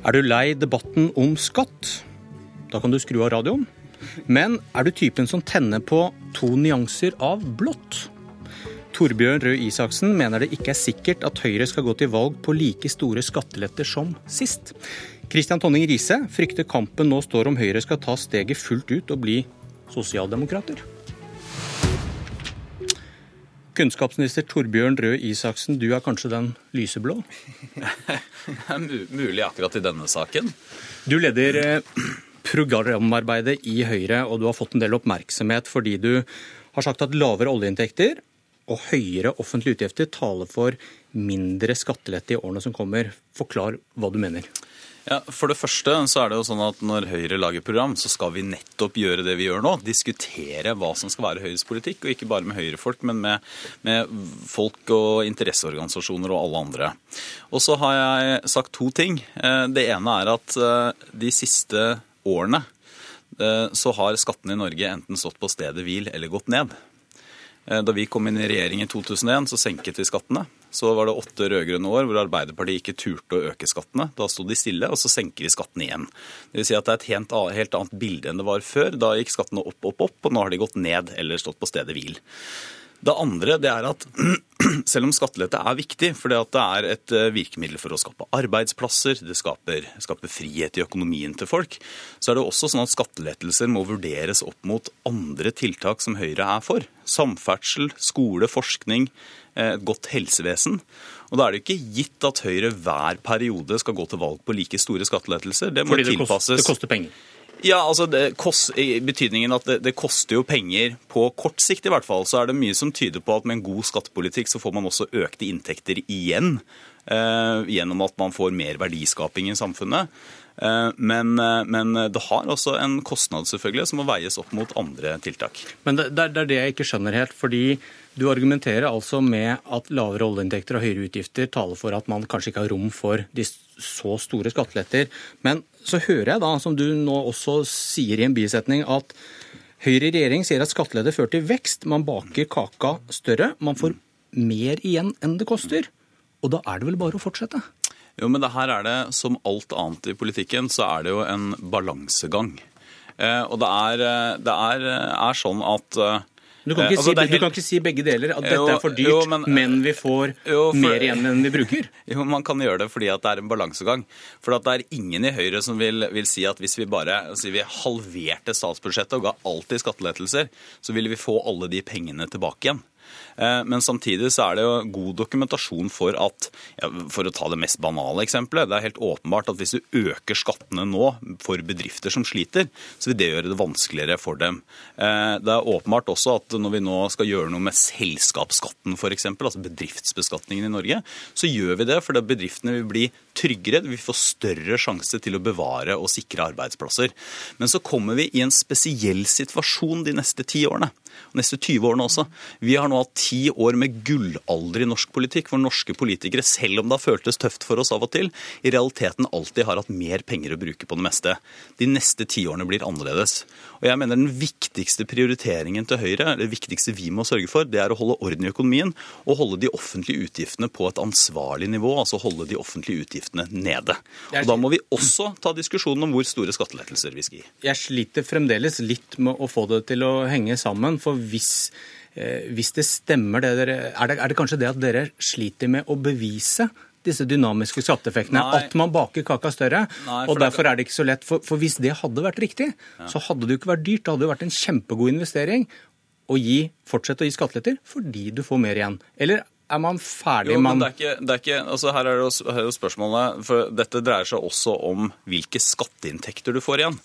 Er du lei debatten om skatt? Da kan du skru av radioen. Men er du typen som tenner på to nyanser av blått? Torbjørn Røe Isaksen mener det ikke er sikkert at Høyre skal gå til valg på like store skatteletter som sist. Kristian Tonning Riise frykter kampen nå står om Høyre skal ta steget fullt ut og bli sosialdemokrater. Kunnskapsminister Torbjørn Røe Isaksen, du er kanskje den lyseblå? Det er mulig akkurat i denne saken. Du leder eh, programarbeidet i Høyre, og du har fått en del oppmerksomhet fordi du har sagt at lavere oljeinntekter og høyere offentlige utgifter taler for mindre skattelette i årene som kommer. Forklar hva du mener. Ja, For det første så er det jo sånn at når Høyre lager program, så skal vi nettopp gjøre det vi gjør nå. Diskutere hva som skal være Høyres politikk, og ikke bare med Høyre-folk, men med, med, folk og interesseorganisasjoner og alle andre. Og så har jeg sagt to ting. Eh, det ene er at eh, de siste årene eh, så har skattene i Norge enten stått på stedet hvil eller gått ned. Da vi kom inn i regjering i 2001, så senket vi skattene. Så var det åtte rød-grønne år hvor Arbeiderpartiet ikke turte å øke skattene. Da sto de stille, og så senker vi skattene igjen. Det vil si at det er et helt, annet bilde enn det var før. Da gikk skattene opp, opp, opp, og nå har de gått ned eller stått på stedet hvil. Det andre det er at selv om skattelette er viktig, fordi det er et eh, virkemiddel for å skape arbeidsplasser, det skaper, skaper, frihet i økonomien til folk, så er det også sånn at skattelettelser må vurderes opp mot andre tiltak som Høyre er for. Samferdsel, skole, forskning, eh, et godt helsevesen. Og Da er det ikke gitt at Høyre hver periode skal gå til valg på like store skattelettelser. Det må Fordi det tilpasses. Koster, det koster penger? Ja, altså kost, I betydningen at det, det, koster jo penger på kort sikt, i hvert fall. Så er det mye som tyder på at med en god skattepolitikk så får man også økte inntekter igjen. Eh, gjennom at man får mer verdiskaping i samfunnet. Eh, men, eh, men, det har også en kostnad selvfølgelig som må veies opp mot andre tiltak. Men det, det er det jeg ikke skjønner helt. fordi du argumenterer altså med at lavere oljeinntekter og høyere utgifter taler for at man kanskje ikke har rom for de så store skatteletter. Men så hører jeg da, som du nå også sier i en bisetning, at Høyre i regjering sier at skattelette fører til vekst. Man baker kaka større. Man får mer igjen enn det koster. Og da er det vel bare å fortsette? Jo, men det her er det, som alt annet i politikken, så er det jo en balansegang. Eh, og det er, eh, det er, er sånn at eh, du kan, ikke, altså, si, helt... du kan ikke si begge deler, at dette er for dyrt, jo, men, men, vi får jo, for... mer igjen enn vi bruker. Jo, man kan gjøre det fordi det er en balansegang. For det er ingen i Høyre som vil, vil si at hvis vi bare altså, vi halverte statsbudsjettet og ga alt i skattelettelser, så ville vi få alle de pengene tilbake igjen. Eh, men samtidig så er det jo god dokumentasjon for at, for å ta det mest banale eksempelet, det er helt åpenbart at hvis du øker skattene nå for bedrifter som sliter, så vil det gjøre det vanskeligere for dem. Eh, det er åpenbart også at når vi nå skal gjøre noe med selskapsskatten f.eks., altså bedriftsbeskatningen i Norge, så gjør vi det fordi bedriftene vil bli tryggere, vi får større sjanse til å bevare og sikre arbeidsplasser. Men så kommer vi i en spesiell situasjon de neste ti årene neste 20 årene også. Vi har nå hatt ti år med gullalder i norsk politikk, hvor norske politikere, selv om det har føltes tøft for oss av og til, i realiteten alltid har hatt mer penger å bruke på det meste. De neste ti årene blir annerledes. Og jeg mener Den viktigste prioriteringen til Høyre, det viktigste vi må sørge for, det er å holde orden i økonomien og holde de offentlige utgiftene på et ansvarlig nivå. Altså holde de offentlige utgiftene nede. Og Da må vi også ta diskusjonen om hvor store skattelettelser vi skal gi. Jeg sliter fremdeles litt med å få det til å henge sammen. for hvis, hvis det stemmer det dere er det, er det kanskje det at dere sliter med å bevise disse dynamiske skatteeffektene. Nei. At man baker kaka større. Nei, og Derfor er det ikke så lett. For, for hvis det hadde vært riktig, ja. så hadde det jo ikke vært dyrt. Det hadde jo vært en kjempegod investering å gi, fortsette å gi skatteletter fordi du får mer igjen. Eller er man ferdig jo, man... det er ikke, det er ikke, altså Her er det jo, spørsmålet for Dette dreier seg også om hvilke skatteinntekter du får igjen.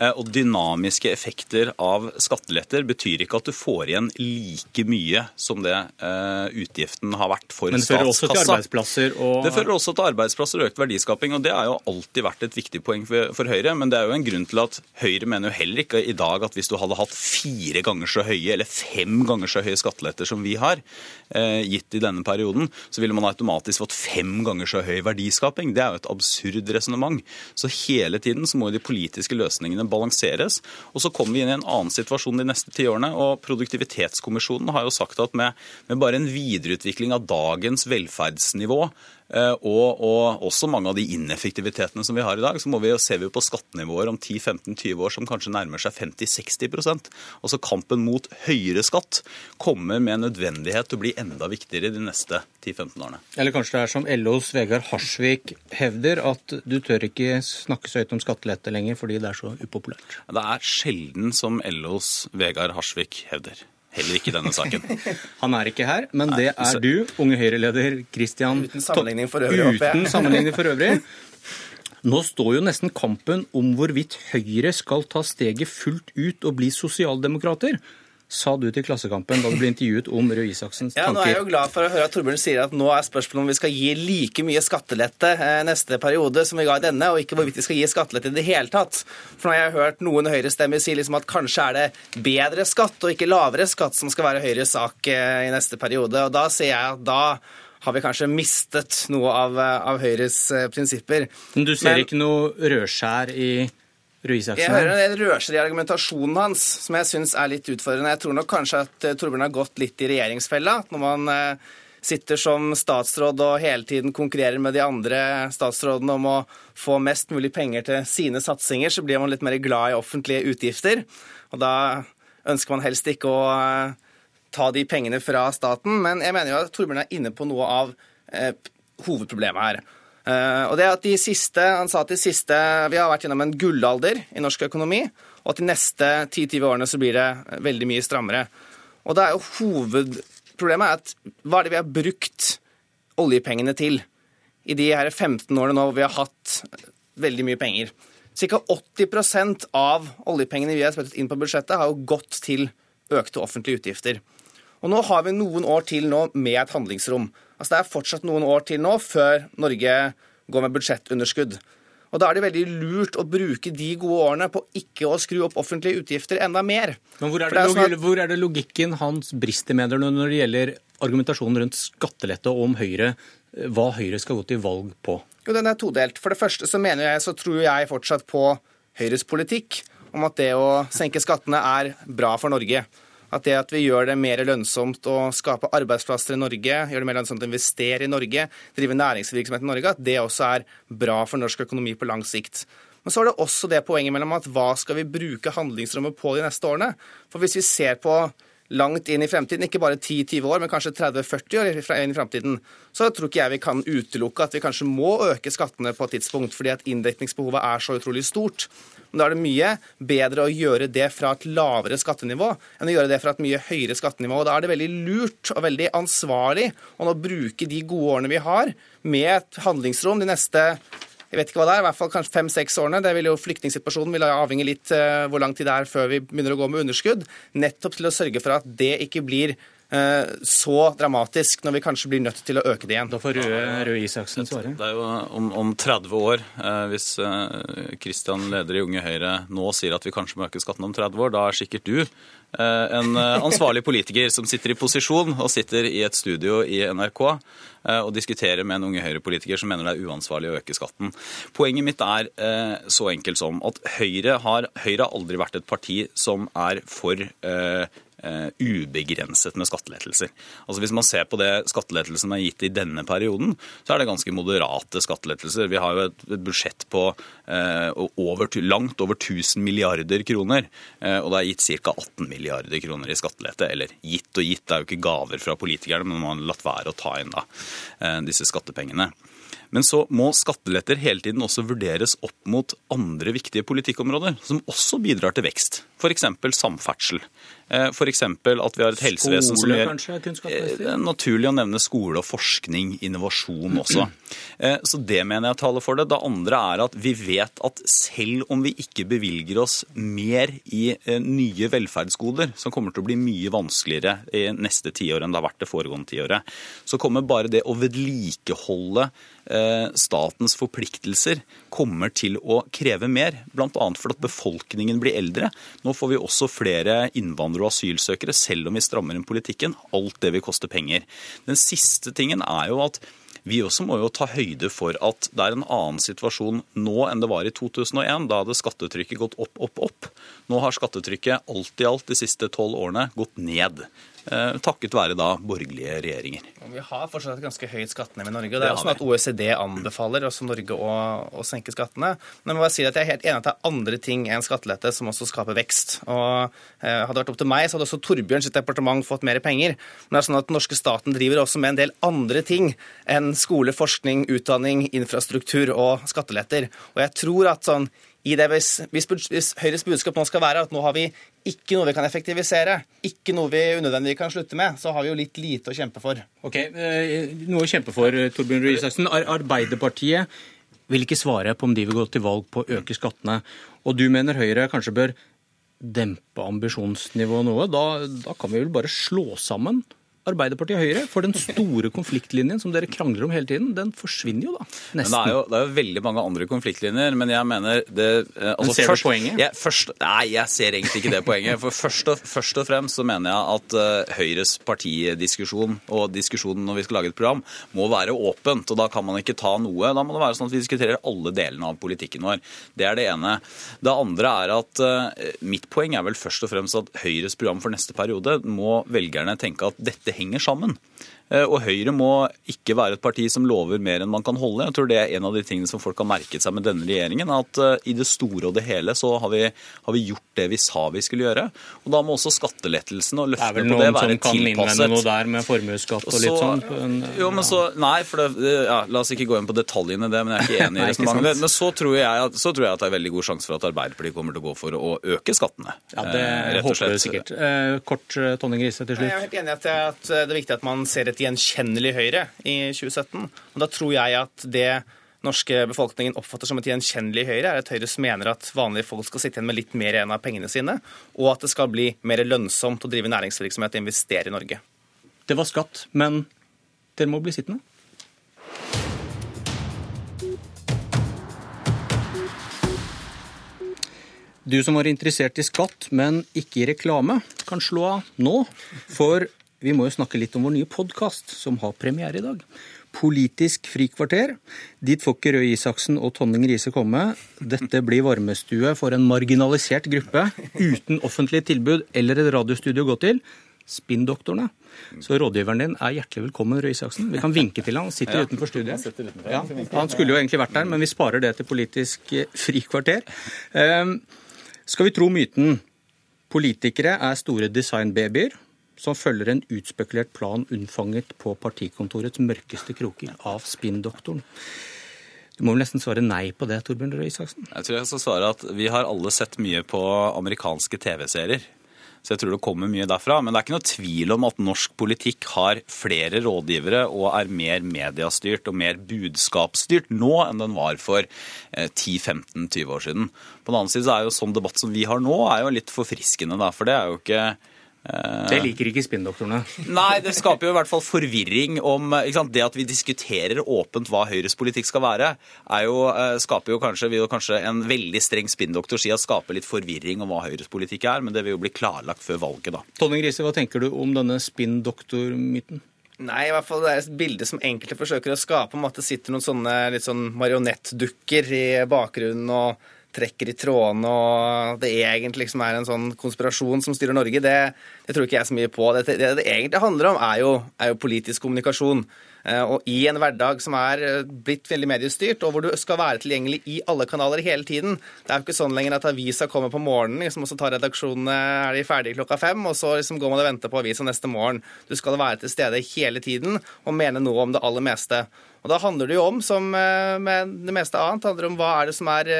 Eh, og dynamiske effekter av skatteletter betyr ikke at du får igjen like mye som det uh, utgiften har vært for statskassa. Men det fører også til arbeidsplasser og Det fører også til arbeidsplasser og økt verdiskaping. Og det har jo alltid vært et viktig poeng for, for Høyre. Men det er jo en grunn til at Høyre mener jo heller ikke i dag at hvis du hadde hatt fire ganger så høye eller fem ganger så høye skatteletter som vi har, uh, gitt i denne denne perioden, så ville man automatisk fått fem ganger så høy verdiskaping. Det er jo et absurd resonnement. Så hele tiden så må de politiske løsningene balanseres. Og så kommer vi inn i en annen situasjon de neste ti årene. og Produktivitetskommisjonen har jo sagt at med, med bare en videreutvikling av dagens velferdsnivå og, og, også mange av de ineffektivitetene som vi har i dag, så må vi, ser vi på skattenivåer om 10-15-20 år som kanskje nærmer seg 50-60% Altså Kampen mot høyere skatt kommer med nødvendighet til å bli enda viktigere de neste 10-15 årene. Eller kanskje det er som LOs Vegard Harsvik hevder, at du tør ikke snakke så høyt om skattelette lenger fordi det er så upopulært? Det er sjelden som LOs Vegard Harsvik hevder. Heller ikke i denne saken. Han er ikke her, men det er du, unge Høyre-leder Christian Uten sammenligning for øvrig. Uten sammenligning for øvrig. Nå står jo nesten kampen om hvorvidt Høyre skal ta steget fullt ut og bli sosialdemokrater sa du til Klassekampen da du ble intervjuet om Røe Isaksens tanker? Ja, nå er jeg jo glad for å høre at Torbjørn sier at nå er spørsmålet om vi skal gi like mye skattelette eh, neste periode som vi ga i denne, og ikke hvorvidt vi skal gi skattelette i det hele tatt. For nå har jeg hørt noen Høyre-stemmer si liksom at kanskje er det bedre skatt og ikke lavere skatt som skal være Høyres sak eh, i neste periode. Og da ser jeg at da har vi kanskje mistet noe av, eh, av Høyres prinsipper. Men du ser Men, ikke noe rødskjær i jeg hører en rørsel i argumentasjonen hans som jeg syns er litt utfordrende. Jeg tror nok kanskje at eh, Torbjørn har gått litt i regjeringsfella. Når man eh, sitter som statsråd og hele tiden konkurrerer med de andre statsrådene om å få mest mulig penger til sine satsinger, så blir man litt mer glad i offentlige utgifter. Og da ønsker man helst ikke å eh, ta de pengene fra staten. Men jeg mener jo at Torbjørn er inne på noe av hovedproblemet her. Uh, og det at de siste, Han sa at de siste, vi har vært gjennom en gullalder i norsk økonomi, og at de neste 10-20 årene så blir det veldig mye strammere. Og det er jo Hovedproblemet er at hva er det vi har brukt oljepengene til i de her 15 årene nå hvor vi har hatt veldig mye penger? Ca. 80% av oljepengene vi har spyttet inn på budsjettet, har jo gått til økte offentlige utgifter. Og nå har vi noen år til nå med et handlingsrom. Altså Det er fortsatt noen år til nå før Norge går med budsjettunderskudd. Og Da er det veldig lurt å bruke de gode årene på ikke å skru opp offentlige utgifter enda mer. Men Hvor er det, det er hvor er det logikken hans brister med når det gjelder argumentasjonen rundt skattelette og om Høyre, hva Høyre skal gå til valg på? Jo, Den er todelt. For det første så mener jeg, så tror jeg fortsatt på Høyres politikk om at det å senke skattene er bra for Norge. At det at vi gjør det mer lønnsomt å skape arbeidsplasser i Norge, gjør det mer lønnsomt å investere i Norge, drive næringsvirksomhet i Norge, at det også er bra for norsk økonomi på lang sikt. Men så er det også det poenget mellom at hva skal vi bruke handlingsrommet på de neste årene? For hvis vi ser på langt inn i fremtiden, ikke bare 10-20 år, men kanskje 30-40 år inn i fremtiden, så tror ikke jeg vi kan utelukke at vi kanskje må øke skattene på et tidspunkt, fordi at inndekningsbehovet er så utrolig stort. Men da er det mye bedre å gjøre det fra et lavere skattenivå enn å gjøre det fra et mye høyere skattenivå. Og Da er det veldig lurt og veldig ansvarlig å nå bruke de gode årene vi har, med et handlingsrom de neste jeg vet ikke hva det er, i hvert fall kanskje fem-seks årene. Det vil jo Flyktningsituasjonen vil avhenge litt uh, hvor lang tid det er før vi begynner å gå med underskudd. Nettopp til å sørge for at det ikke blir så dramatisk når vi kanskje blir nødt til å øke det igjen. Da får Røe, Røe Isaksen svare. Det er jo om, om 30 år, uh, hvis Kristian, leder i Unge Høyre, nå sier at vi kanskje må øke skatten om 30 år, da er sikkert du en ansvarlig politiker som sitter i posisjon og sitter i et studio i NRK Eh, og diskuterer med en unge Høyre-politiker som mener det er uansvarlig å øke skatten. Poenget mitt er eh, så enkelt som at Høyre har, Høyre har aldri vært et parti som er for ubegrenset med skattelettelser. Altså Hvis man ser på det skattelettelsen er gitt i denne perioden, så er det ganske moderate skattelettelser. Vi har jo et, et budsjett på uh, over, langt over 1000 milliarder kroner, uh, og det er gitt ca. 18 milliarder kroner i skattelette. Eller gitt og gitt, det er jo ikke gaver fra politikerne, men man har latt være å ta inn da. Eh, disse skattepengene. Men så må skatteletter hele tiden også vurderes opp mot andre viktige politikkområder, som også bidrar til vekst. F.eks. samferdsel. Eh, F.eks. at vi har et helsevesen skole, som gjør kanskje, eh, naturlig å nevne skole og forskning, innovasjon også. Så det mener jeg taler for det. Det andre er at vi vet at selv om vi ikke bevilger oss mer i nye velferdsgoder, som kommer til å bli mye vanskeligere i neste tiår enn det har vært det foregående tiåret, så kommer bare det å vedlikeholde Eh, statens forpliktelser kommer til å kreve mer. Bl.a. fordi befolkningen blir eldre. Nå får vi også flere innvandrere og asylsøkere, selv om vi strammer inn politikken. Alt det vil koste penger. Den siste tingen er jo at vi også må jo ta høyde for at det er en annen situasjon nå enn det var i 2001. Da hadde skattetrykket gått opp, opp, opp. Nå har skattetrykket alt i alt de siste tolv årene gått ned. Eh, takket være da borgerlige regjeringer. Vi har fortsatt et ganske høyt skattenivå i Norge. og Det er også sånn at OECD anbefaler også Norge å, å, senke skattene. Men jeg må bare si at jeg er helt enig at det er andre ting enn skattelette som også skaper vekst. Og eh, Hadde det vært opp til meg, så hadde også Torbjørn sitt departement fått mer penger. Men det er sånn at den norske staten driver også med en del andre ting enn skole, forskning, utdanning, infrastruktur og skatteletter. Og jeg tror at sånn i det hvis, hvis, hvis, Høyres budskap nå skal være at nå har vi ikke noe vi kan effektivisere, ikke noe vi unødvendig kan slutte med, så har vi jo litt lite å kjempe for. Ok, eh, Noe å kjempe for, eh, Torbjørn Røe Isaksen. Arbeiderpartiet vil ikke svare på om de vil gå til valg på å øke skattene. Og du mener Høyre kanskje bør dempe ambisjonsnivået noe. Da, da kan vi vel bare slå sammen Arbeiderpartiet og Høyre, for den store konfliktlinjen som dere krangler om hele tiden, den forsvinner jo da. Nesten. Det er, jo, det er, jo, veldig mange andre konfliktlinjer, men jeg mener det eh, altså, men Ser først, du poenget? Jeg, først, nei, jeg ser egentlig ikke det poenget. For først og, først og fremst så mener jeg at uh, Høyres partidiskusjon og diskusjonen når vi skal lage et program, må være åpent. Og da kan man ikke ta noe. Da må det være sånn at vi diskuterer alle delene av politikken vår. Det er det ene. Det andre er at uh, mitt poeng er vel først og fremst at Høyres program for neste periode må velgerne tenke at dette henger sammen. Eh, og Høyre må ikke være et parti som lover mer enn man kan holde. Jeg tror det er en av de tingene som folk har merket seg med denne regjeringen. At eh, i det store og det hele så har vi, har vi gjort det vi sa vi skulle gjøre. Og da må også skattelettelsene og løftene på det være tilpasset. Det er vel noen som kan innvende noe der med formuesskatt og litt sånn? Jo, men så, Nei, for det, ja, la oss ikke gå inn på detaljene i det, men jeg er ikke enig i resonnementet. Men så tror, jeg, så tror jeg at det er veldig god sjanse for at Arbeiderpartiet kommer til å gå for å øke skattene. Ja, det eh, håper vi sikkert. Kort Tonning Riise til slutt. Jeg er helt enig i at det er viktig at man ser et gjenkjennelig Høyre i 2017. Og da tror jeg at det norske befolkningen oppfatter som et gjenkjennelig Høyre, er et Høyre som mener at vanlige folk skal sitte igjen med litt mer igjen av pengene sine, og at det skal bli mer lønnsomt å drive næringsvirksomhet og investere i Norge. Det var skatt, men dere må bli sittende. Du som var interessert i skatt, men ikke i reklame, kan slå av nå. For vi må jo snakke litt om vår nye podkast, som har premiere i dag. Politisk frikvarter. Dit får ikke Røe Isaksen og Tonning Riise komme. Dette blir varmestue for en marginalisert gruppe uten offentlig tilbud eller et radiostudio å gå til. Spinndoktorene. Så rådgiveren din er hjertelig velkommen, Røe Isaksen. Vi kan vinke til han, sitter ja. utenfor studiet. Ja. Han skulle jo egentlig vært der, men vi sparer det til Politisk frikvarter. Um, skal vi tro myten? Politikere er store designbabyer som følger en utspekulert plan unnfanget på partikontorets mørkeste kroker av spinndoktoren. Du må vel nesten svare nei på det, Torbjørn Røe Isaksen? Jeg tror jeg skal svare at vi har alle sett mye på amerikanske TV-serier. Så jeg tror det kommer mye derfra. Men det er ikke noe tvil om at norsk politikk har flere rådgivere og er mer mediastyrt og mer budskapsstyrt nå enn den var for 10-15-20 eh, år siden. På den annen side så er jo sånn debatt som vi har nå, er jo litt forfriskende, da. For det er jo ikke det liker ikke spinndoktorene. Nei, det skaper jo i hvert fall forvirring om Det at vi diskuterer åpent hva Høyres politikk skal være, jo, eh, skaper jo kanskje, vil jo kanskje en veldig streng spinndoktor si at skaper litt forvirring om hva Høyres politikk er, men det vil jo bli klarlagt før valget, da. Tonning Grise, hva tenker du om denne spinndoktormyten? Nei, i hvert fall det er et bilde som enkelte forsøker å skape om at det sitter noen sånne litt sånn marionettdukker i bakgrunnen og trekker i trådene og det egentlig liksom er en sånn konspirasjon som styrer Norge, det, det tror ikke jeg så mye på. Det det, det egentlig handler om, er jo, er jo politisk kommunikasjon. Eh, og i en hverdag som er eh, blitt veldig mediestyrt, og hvor du skal være tilgjengelig i alle kanaler hele tiden Det er jo ikke sånn lenger at avisa kommer på morgenen, liksom, og så tar redaksjonene er de ferdige klokka fem, og så liksom går man og venter på avisa neste morgen. Du skal være til stede hele tiden og mene noe om det aller meste. Og Da handler det jo om, som eh, med det meste annet, handler om hva er det som er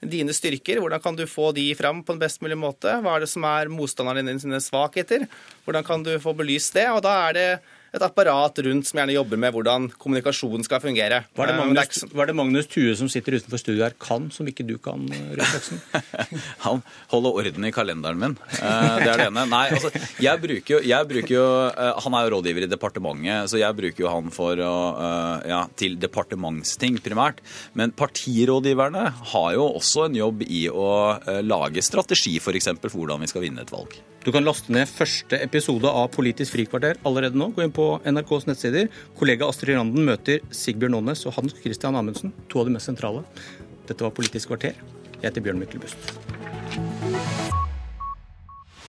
dine styrker, hvordan kan du få de fram på en best mulig måte, hva er det som er motstanderne dine sine svakheter, hvordan kan du få belyst det. og da er det et apparat rundt som gjerne jobber med hvordan kommunikasjonen skal fungere. Hva er, det Eh, det er Magnus, er det Magnus Tue som sitter utenfor studio her kan, som ikke du kan, Røe Isaksen? Han holder orden i kalenderen min. Eh, Det er det ene. Nei, altså, jeg bruker jo, jeg bruker jo eh, Han er jo rådgiver i departementet, så jeg bruker jo han for å, eh, ja, til departementsting primært. Men partirådgiverne har jo også en jobb i å eh, lage strategi f.eks. For, for hvordan vi skal vinne et valg. Du kan laste ned første episode av Politisk frikvarter allerede nå. Gå inn på NRKs nettsider. Kollega Astrid Randen møter Sigbjørn Aanes og Hans Christian Amundsen, to av de mest sentrale. Dette var Politisk kvarter. Jeg heter Bjørn Myklebust.